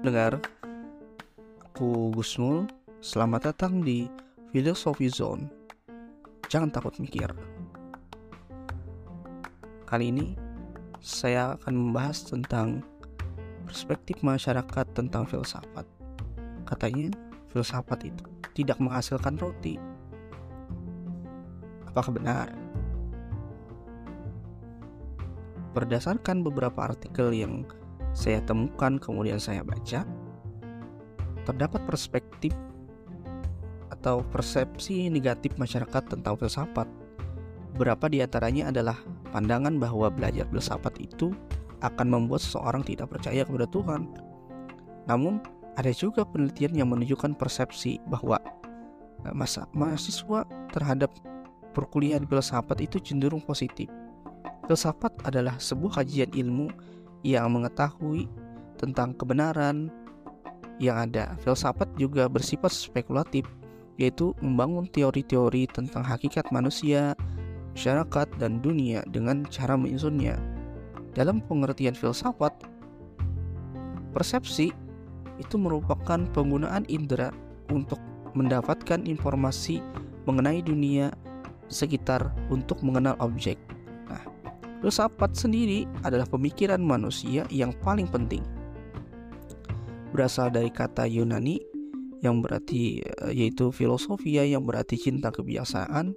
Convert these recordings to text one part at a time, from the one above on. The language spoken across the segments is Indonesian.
Dengar, aku Gusmul. Selamat datang di Philosophy Zone. Jangan takut mikir. Kali ini saya akan membahas tentang perspektif masyarakat tentang filsafat. Katanya, filsafat itu tidak menghasilkan roti. Apakah benar? Berdasarkan beberapa artikel yang saya temukan kemudian saya baca terdapat perspektif atau persepsi negatif masyarakat tentang filsafat. Beberapa di antaranya adalah pandangan bahwa belajar filsafat itu akan membuat seseorang tidak percaya kepada Tuhan. Namun, ada juga penelitian yang menunjukkan persepsi bahwa eh, masa mahasiswa terhadap perkuliahan filsafat itu cenderung positif. Filsafat adalah sebuah kajian ilmu yang mengetahui tentang kebenaran yang ada. Filsafat juga bersifat spekulatif, yaitu membangun teori-teori tentang hakikat manusia, masyarakat, dan dunia dengan cara menyusunnya. Dalam pengertian filsafat, persepsi itu merupakan penggunaan indera untuk mendapatkan informasi mengenai dunia sekitar untuk mengenal objek. Filsafat sendiri adalah pemikiran manusia yang paling penting. Berasal dari kata Yunani yang berarti eh, yaitu filosofia yang berarti cinta kebiasaan.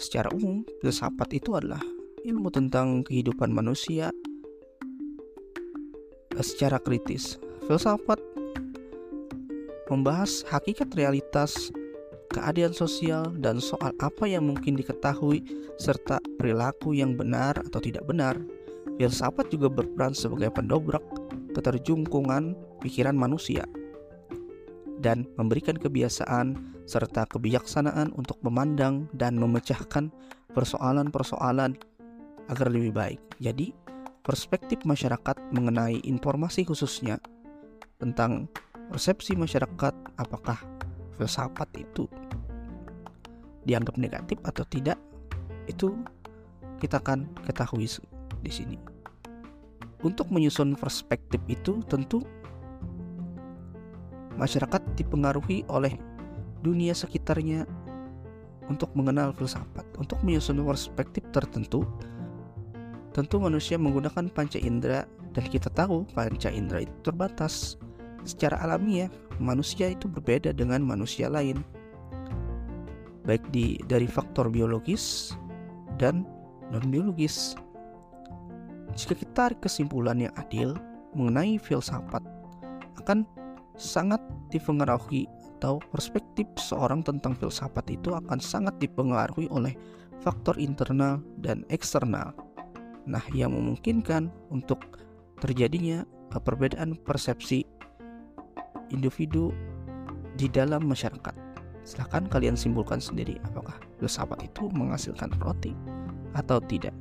Secara umum, filsafat itu adalah ilmu tentang kehidupan manusia eh, secara kritis. Filsafat membahas hakikat realitas keadaan sosial, dan soal apa yang mungkin diketahui, serta perilaku yang benar atau tidak benar. Filsafat juga berperan sebagai pendobrak keterjungkungan pikiran manusia dan memberikan kebiasaan serta kebijaksanaan untuk memandang dan memecahkan persoalan-persoalan agar lebih baik. Jadi, perspektif masyarakat mengenai informasi khususnya tentang persepsi masyarakat apakah filsafat itu dianggap negatif atau tidak itu kita akan ketahui di sini. Untuk menyusun perspektif itu tentu masyarakat dipengaruhi oleh dunia sekitarnya untuk mengenal filsafat. Untuk menyusun perspektif tertentu tentu manusia menggunakan panca indera dan kita tahu panca indera itu terbatas. Secara alamiah manusia itu berbeda dengan manusia lain baik di dari faktor biologis dan non biologis. Jika kita tarik kesimpulan yang adil mengenai filsafat akan sangat dipengaruhi atau perspektif seorang tentang filsafat itu akan sangat dipengaruhi oleh faktor internal dan eksternal. Nah, yang memungkinkan untuk terjadinya perbedaan persepsi individu di dalam masyarakat. Silahkan kalian simpulkan sendiri apakah filsafat itu menghasilkan roti atau tidak.